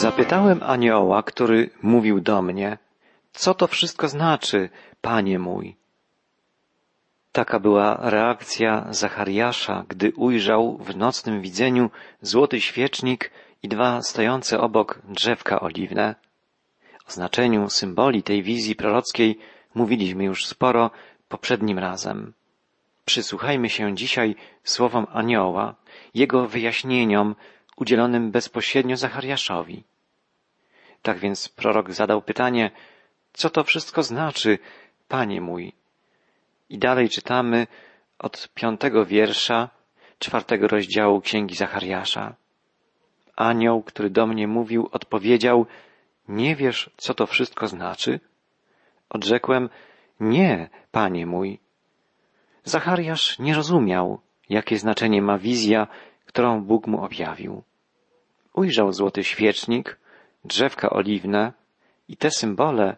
Zapytałem anioła, który mówił do mnie, co to wszystko znaczy, panie mój? Taka była reakcja Zachariasza, gdy ujrzał w nocnym widzeniu złoty świecznik i dwa stojące obok drzewka oliwne. O znaczeniu symboli tej wizji prorockiej mówiliśmy już sporo poprzednim razem. Przysłuchajmy się dzisiaj słowom anioła, jego wyjaśnieniom udzielonym bezpośrednio Zachariaszowi. Tak więc prorok zadał pytanie, co to wszystko znaczy, panie mój? I dalej czytamy od piątego wiersza czwartego rozdziału Księgi Zachariasza. Anioł, który do mnie mówił, odpowiedział, nie wiesz, co to wszystko znaczy? Odrzekłem, nie, panie mój. Zachariasz nie rozumiał, jakie znaczenie ma wizja, którą Bóg mu objawił. Ujrzał złoty świecznik, drzewka oliwne i te symbole,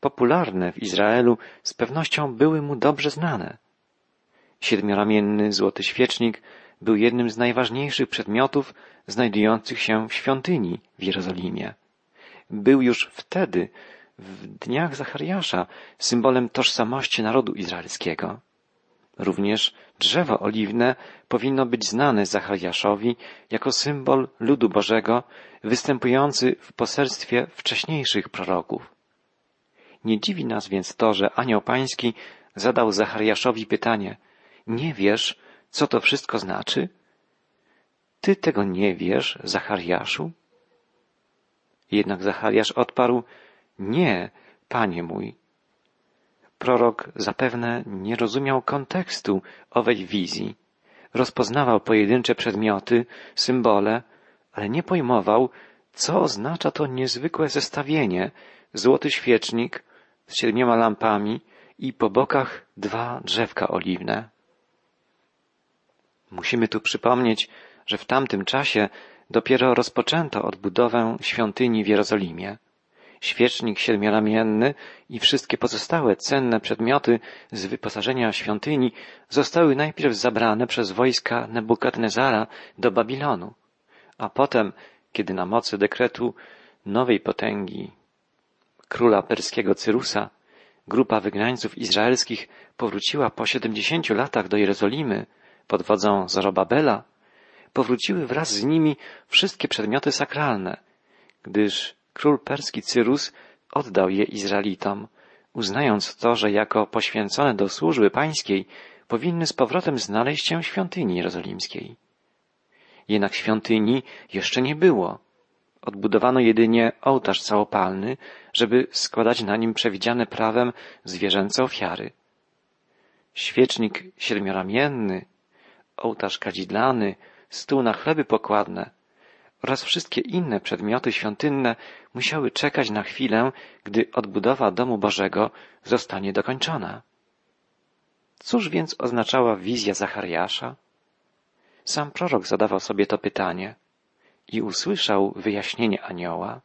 popularne w Izraelu, z pewnością były mu dobrze znane. Siedmioramienny złoty świecznik był jednym z najważniejszych przedmiotów znajdujących się w świątyni w Jerozolimie. Był już wtedy, w dniach Zachariasza, symbolem tożsamości narodu izraelskiego. Również drzewo oliwne powinno być znane Zachariaszowi jako symbol ludu Bożego, występujący w poselstwie wcześniejszych proroków. Nie dziwi nas więc to, że anioł pański zadał Zachariaszowi pytanie, nie wiesz, co to wszystko znaczy? Ty tego nie wiesz, Zachariaszu? Jednak Zachariasz odparł, nie, panie mój. Prorok zapewne nie rozumiał kontekstu owej wizji. Rozpoznawał pojedyncze przedmioty, symbole, ale nie pojmował, co oznacza to niezwykłe zestawienie złoty świecznik z siedmioma lampami i po bokach dwa drzewka oliwne. Musimy tu przypomnieć, że w tamtym czasie dopiero rozpoczęto odbudowę świątyni w Jerozolimie. Świecznik siedmioramienny i wszystkie pozostałe cenne przedmioty z wyposażenia świątyni zostały najpierw zabrane przez wojska Nebukadnezara do Babilonu, a potem, kiedy na mocy dekretu nowej potęgi króla perskiego Cyrusa grupa wygnańców izraelskich powróciła po siedemdziesięciu latach do Jerozolimy pod wodzą Zorobabela, powróciły wraz z nimi wszystkie przedmioty sakralne, gdyż król perski Cyrus oddał je Izraelitom, uznając to, że jako poświęcone do służby pańskiej powinny z powrotem znaleźć się w świątyni jerozolimskiej. Jednak świątyni jeszcze nie było. Odbudowano jedynie ołtarz całopalny, żeby składać na nim przewidziane prawem zwierzęce ofiary. Świecznik siedmioramienny, ołtarz kadzidlany, stół na chleby pokładne oraz wszystkie inne przedmioty świątynne musiały czekać na chwilę, gdy odbudowa domu Bożego zostanie dokończona. Cóż więc oznaczała wizja Zachariasza? Sam prorok zadawał sobie to pytanie i usłyszał wyjaśnienie anioła.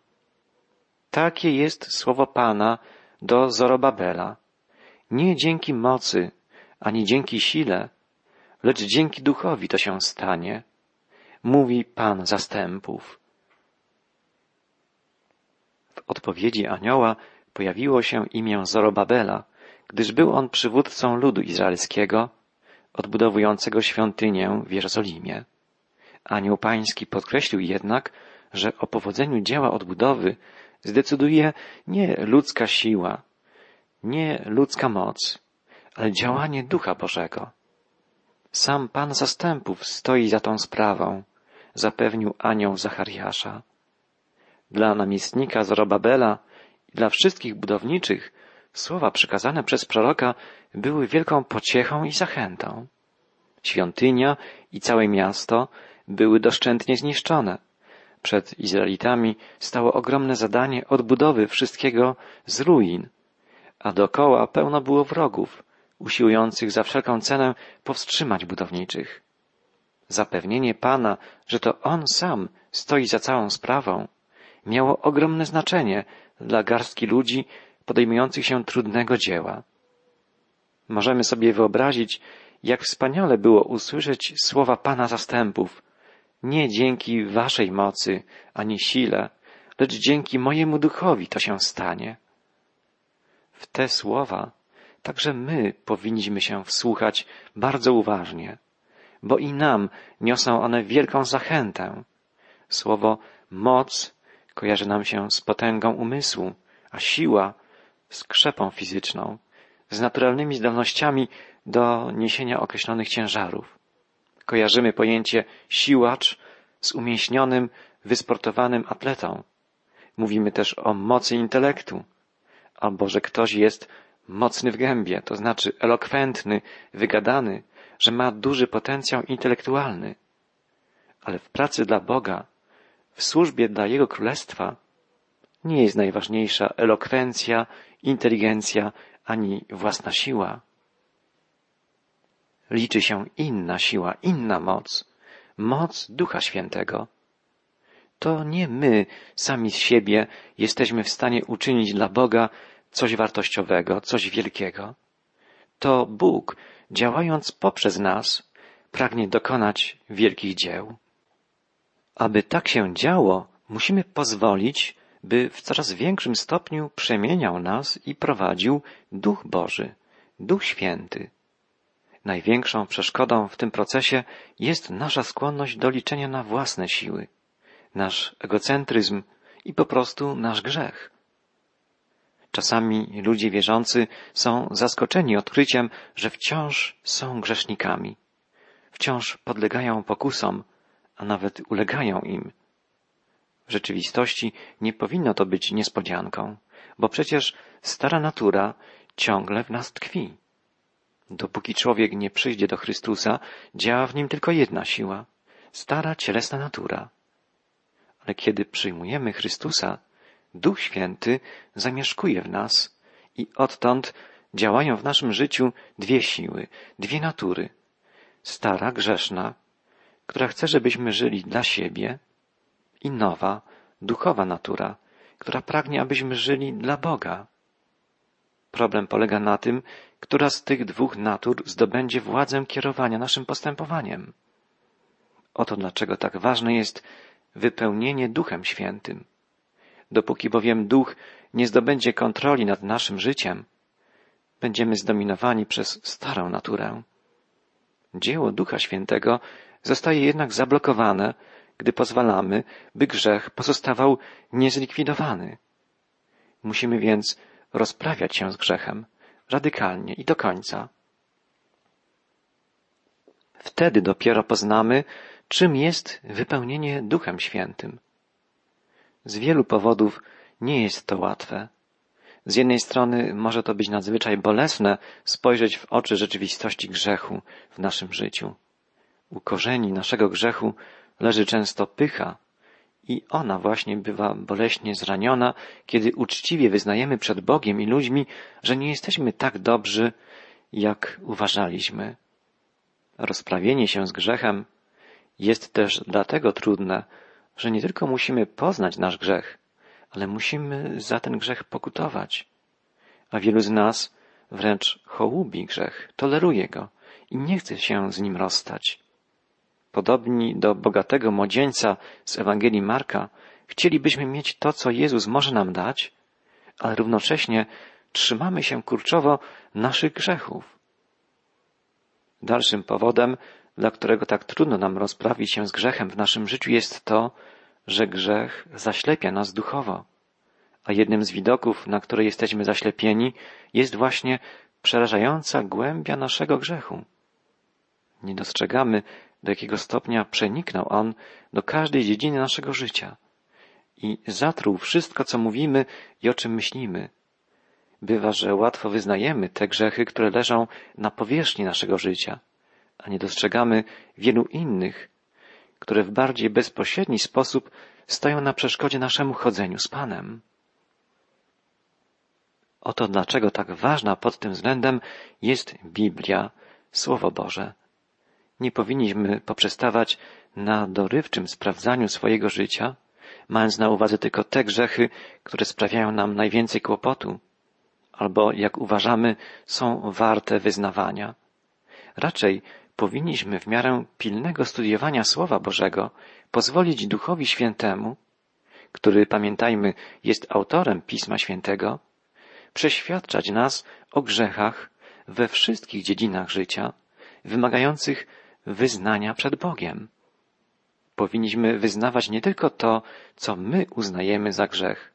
Takie jest słowo Pana do Zorobabela. Nie dzięki mocy, ani dzięki sile, lecz dzięki duchowi to się stanie, mówi Pan zastępów. W odpowiedzi anioła pojawiło się imię Zorobabela, gdyż był on przywódcą ludu izraelskiego, odbudowującego świątynię w Jerozolimie. Anioł pański podkreślił jednak, że o powodzeniu dzieła odbudowy zdecyduje nie ludzka siła, nie ludzka moc, ale działanie Ducha Bożego. Sam Pan zastępów stoi za tą sprawą, zapewnił anioł Zachariasza. Dla namiestnika Zorobabela i dla wszystkich budowniczych słowa przekazane przez proroka były wielką pociechą i zachętą. Świątynia i całe miasto były doszczętnie zniszczone. Przed Izraelitami stało ogromne zadanie odbudowy wszystkiego z ruin, a dokoła pełno było wrogów, usiłujących za wszelką cenę powstrzymać budowniczych. Zapewnienie Pana, że to On sam stoi za całą sprawą, miało ogromne znaczenie dla garstki ludzi podejmujących się trudnego dzieła. Możemy sobie wyobrazić, jak wspaniale było usłyszeć słowa Pana zastępów. Nie dzięki waszej mocy ani sile, lecz dzięki mojemu duchowi to się stanie. W te słowa także my powinniśmy się wsłuchać bardzo uważnie, bo i nam niosą one wielką zachętę. Słowo moc kojarzy nam się z potęgą umysłu, a siła z krzepą fizyczną, z naturalnymi zdolnościami do niesienia określonych ciężarów. Kojarzymy pojęcie siłacz z umięśnionym, wysportowanym atletą. Mówimy też o mocy intelektu, albo że ktoś jest mocny w gębie, to znaczy elokwentny, wygadany, że ma duży potencjał intelektualny. Ale w pracy dla Boga, w służbie dla Jego Królestwa, nie jest najważniejsza elokwencja, inteligencja ani własna siła. Liczy się inna siła, inna moc, moc Ducha Świętego. To nie my sami z siebie jesteśmy w stanie uczynić dla Boga coś wartościowego, coś wielkiego. To Bóg, działając poprzez nas, pragnie dokonać wielkich dzieł. Aby tak się działo, musimy pozwolić, by w coraz większym stopniu przemieniał nas i prowadził Duch Boży, Duch Święty. Największą przeszkodą w tym procesie jest nasza skłonność do liczenia na własne siły, nasz egocentryzm i po prostu nasz grzech. Czasami ludzie wierzący są zaskoczeni odkryciem, że wciąż są grzesznikami, wciąż podlegają pokusom, a nawet ulegają im. W rzeczywistości nie powinno to być niespodzianką, bo przecież stara natura ciągle w nas tkwi. Dopóki człowiek nie przyjdzie do Chrystusa, działa w nim tylko jedna siła stara cielesna natura. Ale kiedy przyjmujemy Chrystusa, Duch Święty zamieszkuje w nas i odtąd działają w naszym życiu dwie siły, dwie natury. Stara, grzeszna, która chce, żebyśmy żyli dla siebie i nowa, duchowa natura, która pragnie, abyśmy żyli dla Boga. Problem polega na tym, która z tych dwóch natur zdobędzie władzę kierowania naszym postępowaniem. Oto dlaczego tak ważne jest wypełnienie Duchem Świętym. Dopóki bowiem Duch nie zdobędzie kontroli nad naszym życiem, będziemy zdominowani przez starą naturę. Dzieło Ducha Świętego zostaje jednak zablokowane, gdy pozwalamy, by grzech pozostawał niezlikwidowany. Musimy więc rozprawiać się z grzechem radykalnie i do końca. Wtedy dopiero poznamy, czym jest wypełnienie Duchem Świętym. Z wielu powodów nie jest to łatwe. Z jednej strony może to być nadzwyczaj bolesne spojrzeć w oczy rzeczywistości grzechu w naszym życiu. U korzeni naszego grzechu leży często pycha i ona właśnie bywa boleśnie zraniona, kiedy uczciwie wyznajemy przed Bogiem i ludźmi, że nie jesteśmy tak dobrzy, jak uważaliśmy. Rozprawienie się z grzechem jest też dlatego trudne, że nie tylko musimy poznać nasz grzech, ale musimy za ten grzech pokutować. A wielu z nas wręcz hołubi grzech, toleruje go i nie chce się z nim rozstać. Podobni do bogatego młodzieńca z Ewangelii Marka, chcielibyśmy mieć to, co Jezus może nam dać, ale równocześnie trzymamy się kurczowo naszych grzechów. Dalszym powodem dla którego tak trudno nam rozprawić się z grzechem w naszym życiu, jest to, że grzech zaślepia nas duchowo. A jednym z widoków, na które jesteśmy zaślepieni, jest właśnie przerażająca głębia naszego grzechu. Nie dostrzegamy, do jakiego stopnia przeniknął on do każdej dziedziny naszego życia i zatruł wszystko, co mówimy i o czym myślimy. Bywa, że łatwo wyznajemy te grzechy, które leżą na powierzchni naszego życia, a nie dostrzegamy wielu innych, które w bardziej bezpośredni sposób stoją na przeszkodzie naszemu chodzeniu z Panem. Oto dlaczego tak ważna pod tym względem jest Biblia, Słowo Boże. Nie powinniśmy poprzestawać na dorywczym sprawdzaniu swojego życia, mając na uwadze tylko te grzechy, które sprawiają nam najwięcej kłopotu, albo, jak uważamy, są warte wyznawania. Raczej powinniśmy w miarę pilnego studiowania Słowa Bożego pozwolić Duchowi Świętemu, który, pamiętajmy, jest autorem Pisma Świętego, przeświadczać nas o grzechach we wszystkich dziedzinach życia, wymagających wyznania przed Bogiem. Powinniśmy wyznawać nie tylko to, co my uznajemy za grzech,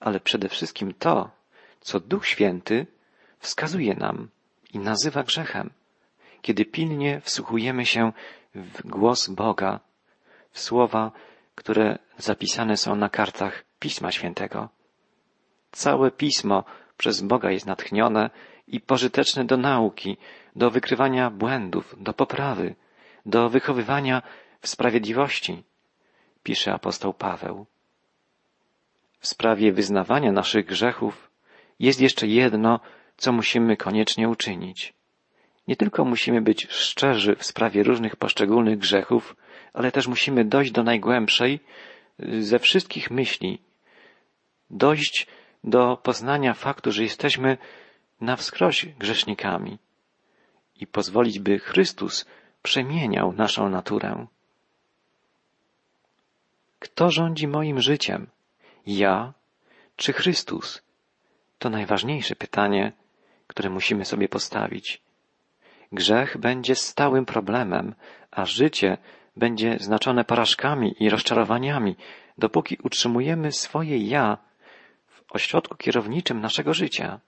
ale przede wszystkim to, co Duch Święty wskazuje nam i nazywa grzechem, kiedy pilnie wsłuchujemy się w głos Boga, w słowa, które zapisane są na kartach Pisma Świętego. Całe Pismo przez Boga jest natchnione i pożyteczne do nauki, do wykrywania błędów, do poprawy, do wychowywania w sprawiedliwości, pisze apostoł Paweł. W sprawie wyznawania naszych grzechów jest jeszcze jedno, co musimy koniecznie uczynić. Nie tylko musimy być szczerzy w sprawie różnych poszczególnych grzechów, ale też musimy dojść do najgłębszej ze wszystkich myśli, dojść do poznania faktu, że jesteśmy na wskroś grzesznikami i pozwolić, by Chrystus przemieniał naszą naturę. Kto rządzi moim życiem? Ja czy Chrystus? To najważniejsze pytanie, które musimy sobie postawić. Grzech będzie stałym problemem, a życie będzie znaczone porażkami i rozczarowaniami, dopóki utrzymujemy swoje ja w ośrodku kierowniczym naszego życia.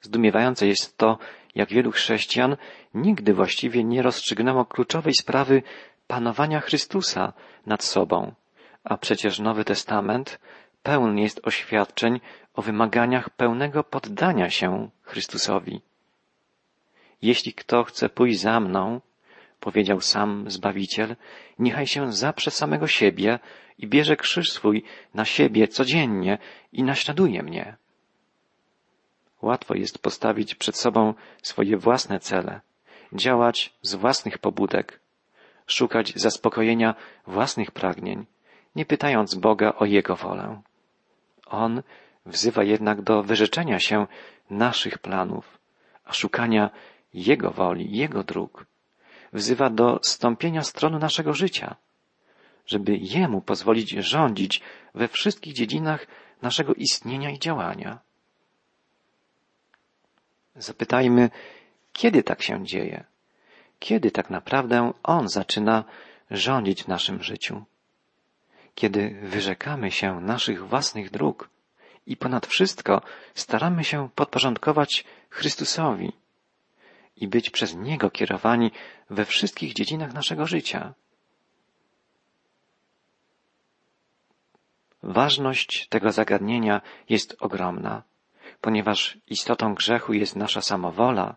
Zdumiewające jest to, jak wielu chrześcijan nigdy właściwie nie rozstrzygnęło kluczowej sprawy panowania Chrystusa nad sobą, a przecież Nowy Testament pełen jest oświadczeń o wymaganiach pełnego poddania się Chrystusowi. Jeśli kto chce pójść za mną, powiedział sam Zbawiciel, niechaj się zaprze samego siebie i bierze krzyż swój na siebie codziennie i naśladuje mnie. Łatwo jest postawić przed sobą swoje własne cele, działać z własnych pobudek, szukać zaspokojenia własnych pragnień, nie pytając Boga o Jego wolę. On wzywa jednak do wyrzeczenia się naszych planów, a szukania Jego woli, Jego dróg. Wzywa do stąpienia strony naszego życia, żeby Jemu pozwolić rządzić we wszystkich dziedzinach naszego istnienia i działania. Zapytajmy, kiedy tak się dzieje? Kiedy tak naprawdę On zaczyna rządzić w naszym życiu? Kiedy wyrzekamy się naszych własnych dróg i ponad wszystko staramy się podporządkować Chrystusowi i być przez Niego kierowani we wszystkich dziedzinach naszego życia. Ważność tego zagadnienia jest ogromna ponieważ istotą grzechu jest nasza samowola,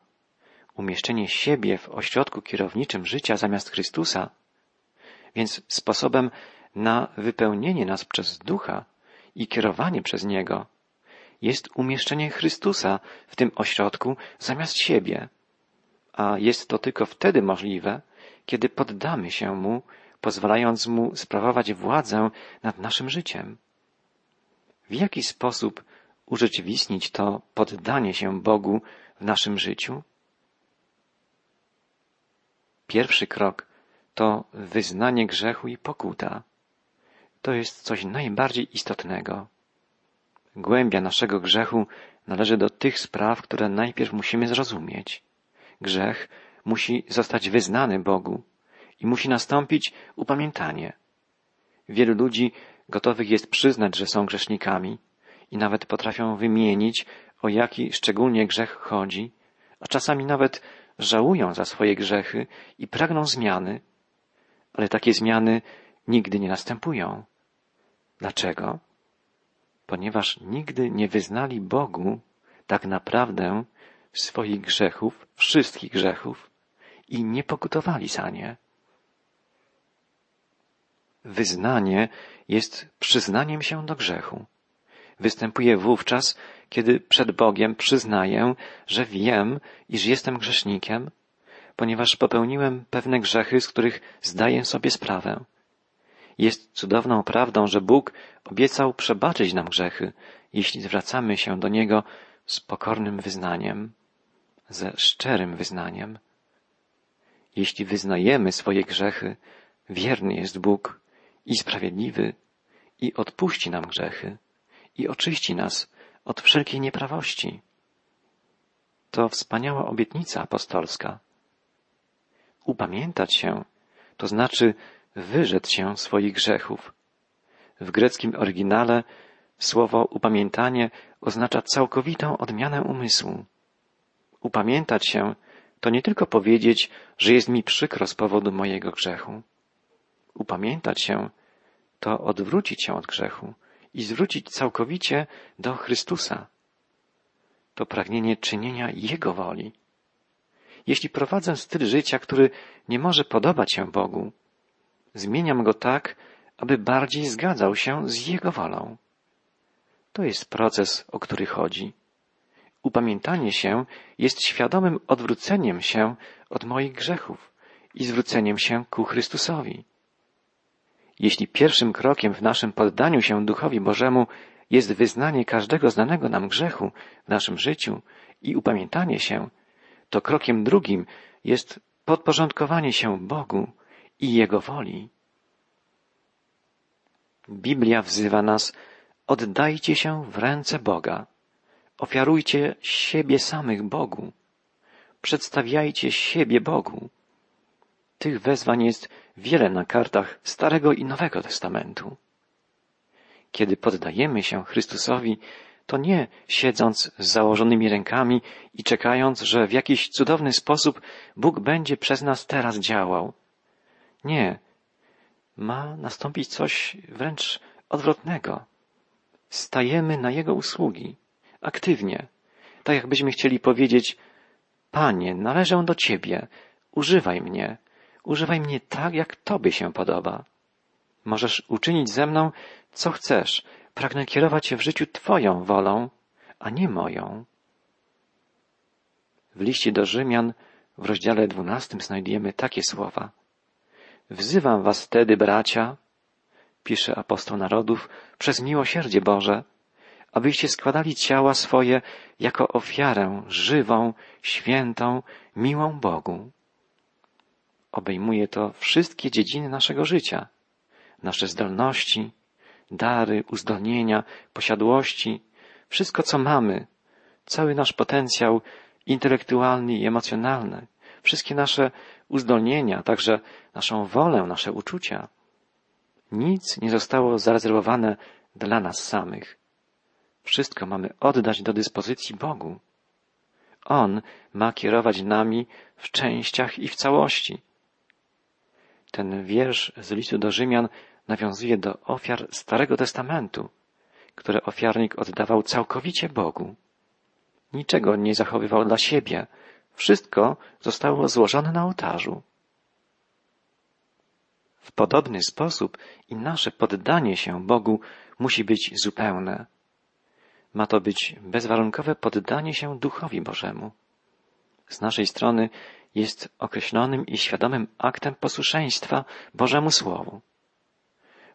umieszczenie siebie w ośrodku kierowniczym życia zamiast Chrystusa, więc sposobem na wypełnienie nas przez ducha i kierowanie przez niego jest umieszczenie Chrystusa w tym ośrodku zamiast siebie, a jest to tylko wtedy możliwe, kiedy poddamy się Mu, pozwalając Mu sprawować władzę nad naszym życiem. W jaki sposób urzeczywistnić to poddanie się Bogu w naszym życiu? Pierwszy krok to wyznanie grzechu i pokuta. To jest coś najbardziej istotnego. Głębia naszego grzechu należy do tych spraw, które najpierw musimy zrozumieć. Grzech musi zostać wyznany Bogu i musi nastąpić upamiętanie. Wielu ludzi gotowych jest przyznać, że są grzesznikami, i nawet potrafią wymienić, o jaki szczególnie grzech chodzi, a czasami nawet żałują za swoje grzechy i pragną zmiany, ale takie zmiany nigdy nie następują. Dlaczego? Ponieważ nigdy nie wyznali Bogu tak naprawdę swoich grzechów, wszystkich grzechów i nie pokutowali za nie. Wyznanie jest przyznaniem się do grzechu. Występuje wówczas, kiedy przed Bogiem przyznaję, że wiem, iż jestem grzesznikiem, ponieważ popełniłem pewne grzechy, z których zdaję sobie sprawę. Jest cudowną prawdą, że Bóg obiecał przebaczyć nam grzechy, jeśli zwracamy się do Niego z pokornym wyznaniem, ze szczerym wyznaniem. Jeśli wyznajemy swoje grzechy, wierny jest Bóg i sprawiedliwy i odpuści nam grzechy i oczyści nas od wszelkiej nieprawości. To wspaniała obietnica apostolska. Upamiętać się to znaczy wyrzec się swoich grzechów. W greckim oryginale słowo upamiętanie oznacza całkowitą odmianę umysłu. Upamiętać się to nie tylko powiedzieć, że jest mi przykro z powodu mojego grzechu. Upamiętać się to odwrócić się od grzechu i zwrócić całkowicie do Chrystusa. To pragnienie czynienia Jego woli. Jeśli prowadzę styl życia, który nie może podobać się Bogu, zmieniam go tak, aby bardziej zgadzał się z Jego wolą. To jest proces, o który chodzi. Upamiętanie się jest świadomym odwróceniem się od moich grzechów i zwróceniem się ku Chrystusowi. Jeśli pierwszym krokiem w naszym poddaniu się Duchowi Bożemu jest wyznanie każdego znanego nam grzechu w naszym życiu i upamiętanie się, to krokiem drugim jest podporządkowanie się Bogu i Jego woli. Biblia wzywa nas, oddajcie się w ręce Boga. Ofiarujcie siebie samych Bogu. Przedstawiajcie siebie Bogu. Tych wezwań jest wiele na kartach Starego i Nowego Testamentu. Kiedy poddajemy się Chrystusowi, to nie siedząc z założonymi rękami i czekając, że w jakiś cudowny sposób Bóg będzie przez nas teraz działał. Nie. Ma nastąpić coś wręcz odwrotnego. Stajemy na Jego usługi, aktywnie, tak jakbyśmy chcieli powiedzieć, Panie, należę do Ciebie, używaj mnie, używaj mnie tak, jak Tobie się podoba. Możesz uczynić ze mną, co chcesz, pragnę kierować się w życiu Twoją wolą, a nie moją. W liście do Rzymian w rozdziale dwunastym znajdujemy takie słowa. Wzywam was wtedy, bracia, pisze apostoł narodów, przez miłosierdzie Boże, abyście składali ciała swoje jako ofiarę żywą, świętą, miłą Bogu. Obejmuje to wszystkie dziedziny naszego życia, nasze zdolności, dary, uzdolnienia, posiadłości, wszystko co mamy, cały nasz potencjał intelektualny i emocjonalny, wszystkie nasze uzdolnienia, także naszą wolę, nasze uczucia. Nic nie zostało zarezerwowane dla nas samych. Wszystko mamy oddać do dyspozycji Bogu. On ma kierować nami w częściach i w całości. Ten wiersz z listu do Rzymian nawiązuje do ofiar Starego Testamentu, które ofiarnik oddawał całkowicie Bogu. Niczego nie zachowywał dla siebie. Wszystko zostało złożone na ołtarzu. W podobny sposób i nasze poddanie się Bogu musi być zupełne. Ma to być bezwarunkowe poddanie się Duchowi Bożemu. Z naszej strony jest określonym i świadomym aktem posłuszeństwa Bożemu Słowu.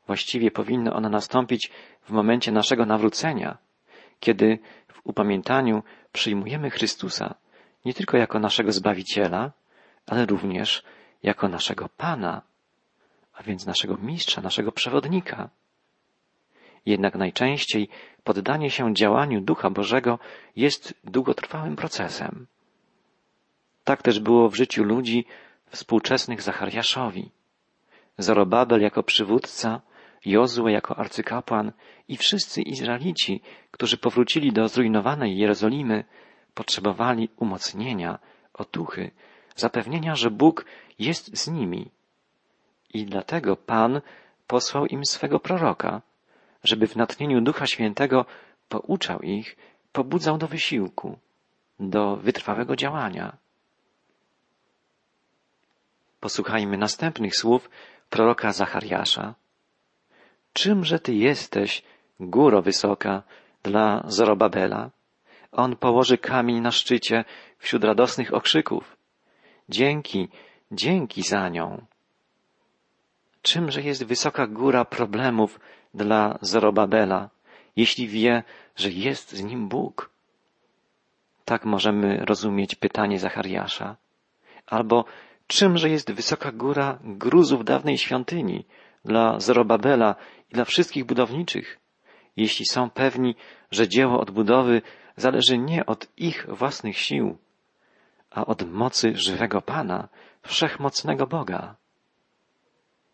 Właściwie powinno ono nastąpić w momencie naszego nawrócenia, kiedy w upamiętaniu przyjmujemy Chrystusa nie tylko jako naszego Zbawiciela, ale również jako naszego Pana, a więc naszego Mistrza, naszego Przewodnika. Jednak najczęściej poddanie się działaniu Ducha Bożego jest długotrwałym procesem. Tak też było w życiu ludzi współczesnych Zachariaszowi. Zorobabel jako przywódca, Jozue jako arcykapłan i wszyscy Izraelici, którzy powrócili do zrujnowanej Jerozolimy, potrzebowali umocnienia, otuchy, zapewnienia, że Bóg jest z nimi. I dlatego Pan posłał im swego proroka, żeby w natchnieniu Ducha Świętego pouczał ich, pobudzał do wysiłku, do wytrwałego działania. Posłuchajmy następnych słów proroka Zachariasza. Czymże ty jesteś, góro wysoka, dla Zorobabela? On położy kamień na szczycie wśród radosnych okrzyków. Dzięki, dzięki za nią. Czymże jest wysoka góra problemów dla Zorobabela, jeśli wie, że jest z nim Bóg? Tak możemy rozumieć pytanie Zachariasza. Albo czymże jest wysoka góra gruzów dawnej świątyni dla Zorobabela, i dla wszystkich budowniczych, jeśli są pewni, że dzieło odbudowy zależy nie od ich własnych sił, a od mocy żywego Pana, wszechmocnego Boga.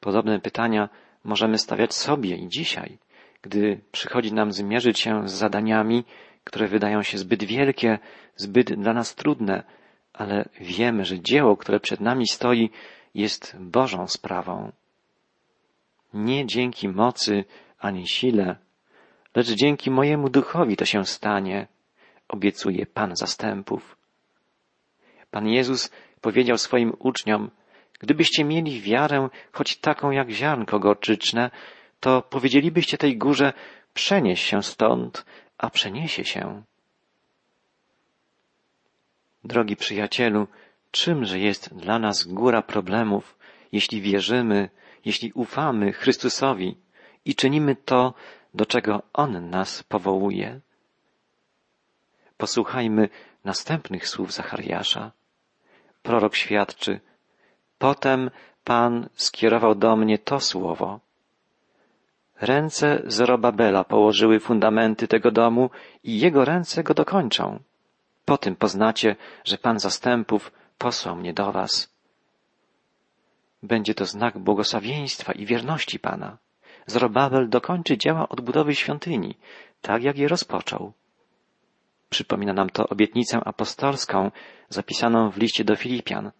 Podobne pytania możemy stawiać sobie i dzisiaj, gdy przychodzi nam zmierzyć się z zadaniami, które wydają się zbyt wielkie, zbyt dla nas trudne, ale wiemy, że dzieło, które przed nami stoi, jest Bożą sprawą. Nie dzięki mocy ani sile, lecz dzięki mojemu duchowi to się stanie, obiecuje Pan zastępów. Pan Jezus powiedział swoim uczniom, gdybyście mieli wiarę, choć taką jak ziarnko gorczyczne, to powiedzielibyście tej górze, przenieś się stąd, a przeniesie się. Drogi przyjacielu, czymże jest dla nas góra problemów, jeśli wierzymy, jeśli ufamy Chrystusowi i czynimy to, do czego On nas powołuje? Posłuchajmy następnych słów Zachariasza. Prorok świadczy, potem Pan skierował do mnie to słowo. Ręce Zorobabela położyły fundamenty tego domu i jego ręce go dokończą. Po tym poznacie, że Pan zastępów posłał mnie do was. Będzie to znak błogosławieństwa i wierności Pana. Zorobabel dokończy dzieła odbudowy świątyni, tak jak je rozpoczął. Przypomina nam to obietnicę apostolską zapisaną w liście do Filipian.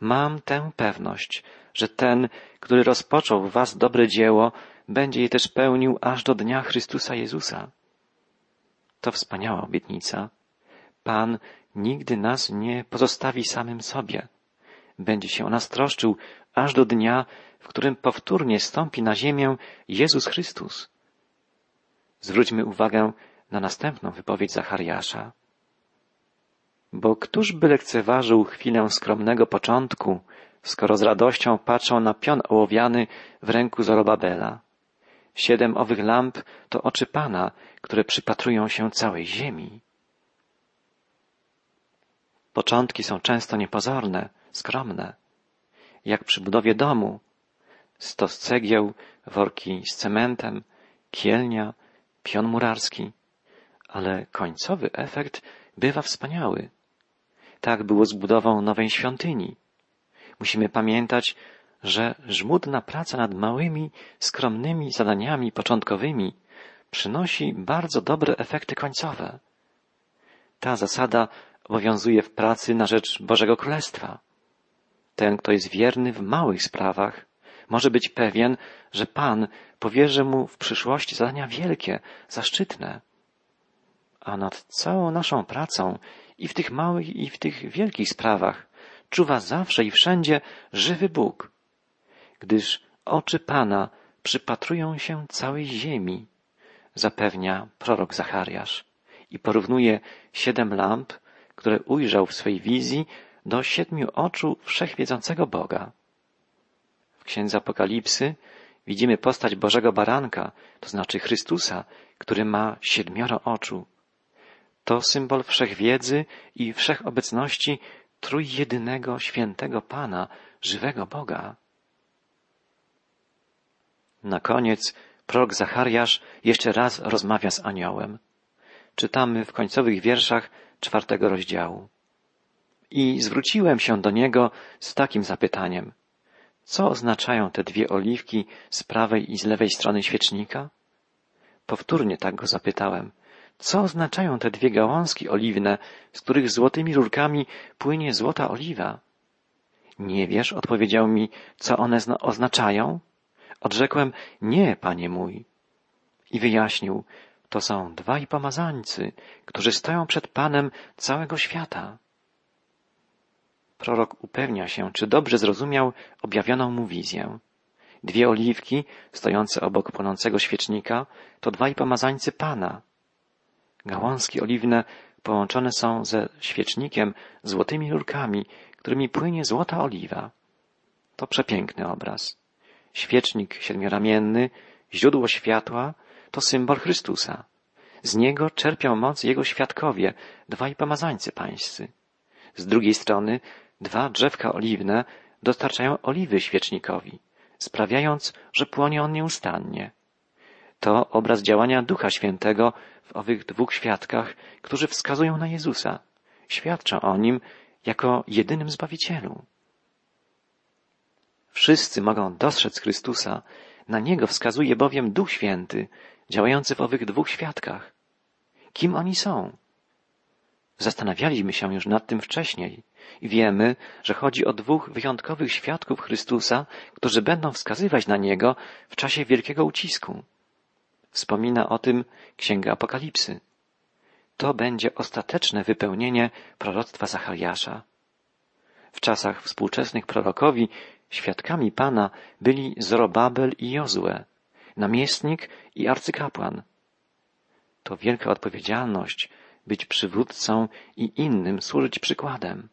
Mam tę pewność, że ten, który rozpoczął w was dobre dzieło, będzie je też pełnił aż do dnia Chrystusa Jezusa. To wspaniała obietnica. Pan nigdy nas nie pozostawi samym sobie. Będzie się o nas troszczył aż do dnia, w którym powtórnie stąpi na ziemię Jezus Chrystus. Zwróćmy uwagę na następną wypowiedź Zachariasza. Bo któż by lekceważył chwilę skromnego początku, skoro z radością patrzą na pion ołowiany w ręku Zorobabela? Siedem owych lamp to oczy Pana, które przypatrują się całej ziemi. Początki są często niepozorne, skromne. Jak przy budowie domu. Stos cegieł, worki z cementem, kielnia, pion murarski. Ale końcowy efekt bywa wspaniały. Tak było z budową nowej świątyni. Musimy pamiętać, że żmudna praca nad małymi, skromnymi zadaniami początkowymi przynosi bardzo dobre efekty końcowe. Ta zasada obowiązuje w pracy na rzecz Bożego Królestwa. Ten, kto jest wierny w małych sprawach, może być pewien, że Pan powierzy mu w przyszłości zadania wielkie, zaszczytne. A nad całą naszą pracą i w tych małych, i w tych wielkich sprawach czuwa zawsze i wszędzie żywy Bóg, gdyż oczy Pana przypatrują się całej ziemi, zapewnia prorok Zachariasz i porównuje siedem lamp które ujrzał w swej wizji do siedmiu oczu wszechwiedzącego Boga. W księdze Apokalipsy widzimy postać Bożego Baranka, to znaczy Chrystusa, który ma siedmioro oczu. To symbol wszechwiedzy i wszechobecności trójjedynego świętego Pana, żywego Boga. Na koniec prorok Zachariasz jeszcze raz rozmawia z aniołem. Czytamy w końcowych wierszach czwartego rozdziału. I zwróciłem się do niego z takim zapytaniem. Co oznaczają te dwie oliwki z prawej i z lewej strony świecznika? Powtórnie tak go zapytałem. Co oznaczają te dwie gałązki oliwne, z których złotymi rurkami płynie złota oliwa? Nie wiesz, odpowiedział mi, co one oznaczają? Odrzekłem, nie, panie mój. I wyjaśnił, to są dwaj pomazańcy, którzy stoją przed Panem całego świata. Prorok upewnia się, czy dobrze zrozumiał objawioną mu wizję. Dwie oliwki, stojące obok płonącego świecznika, to dwaj pomazańcy Pana. Gałązki oliwne połączone są ze świecznikiem złotymi rurkami, którymi płynie złota oliwa. To przepiękny obraz. Świecznik siedmioramienny, źródło światła, to symbol Chrystusa. Z niego czerpią moc jego świadkowie, dwaj pomazańcy pańscy. Z drugiej strony dwa drzewka oliwne dostarczają oliwy świecznikowi, sprawiając, że płonie on nieustannie. To obraz działania Ducha Świętego w owych dwóch świadkach, którzy wskazują na Jezusa, świadczą o Nim jako jedynym Zbawicielu. Wszyscy mogą dostrzec Chrystusa, na Niego wskazuje bowiem Duch Święty, działający w owych dwóch świadkach. Kim oni są? Zastanawialiśmy się już nad tym wcześniej i wiemy, że chodzi o dwóch wyjątkowych świadków Chrystusa, którzy będą wskazywać na Niego w czasie wielkiego ucisku. Wspomina o tym Księga Apokalipsy. To będzie ostateczne wypełnienie proroctwa Zachariasza. W czasach współczesnych prorokowi świadkami Pana byli Zorobabel i Jozue, namiestnik i arcykapłan. To wielka odpowiedzialność być przywódcą i innym służyć przykładem.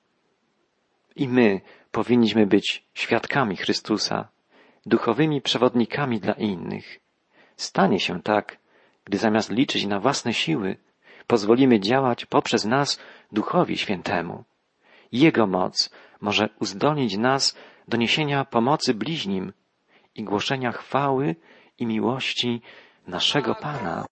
I my powinniśmy być świadkami Chrystusa, duchowymi przewodnikami dla innych. Stanie się tak, gdy zamiast liczyć na własne siły, pozwolimy działać poprzez nas Duchowi Świętemu. Jego moc może uzdolnić nas do niesienia pomocy bliźnim i głoszenia chwały i miłości naszego Pana.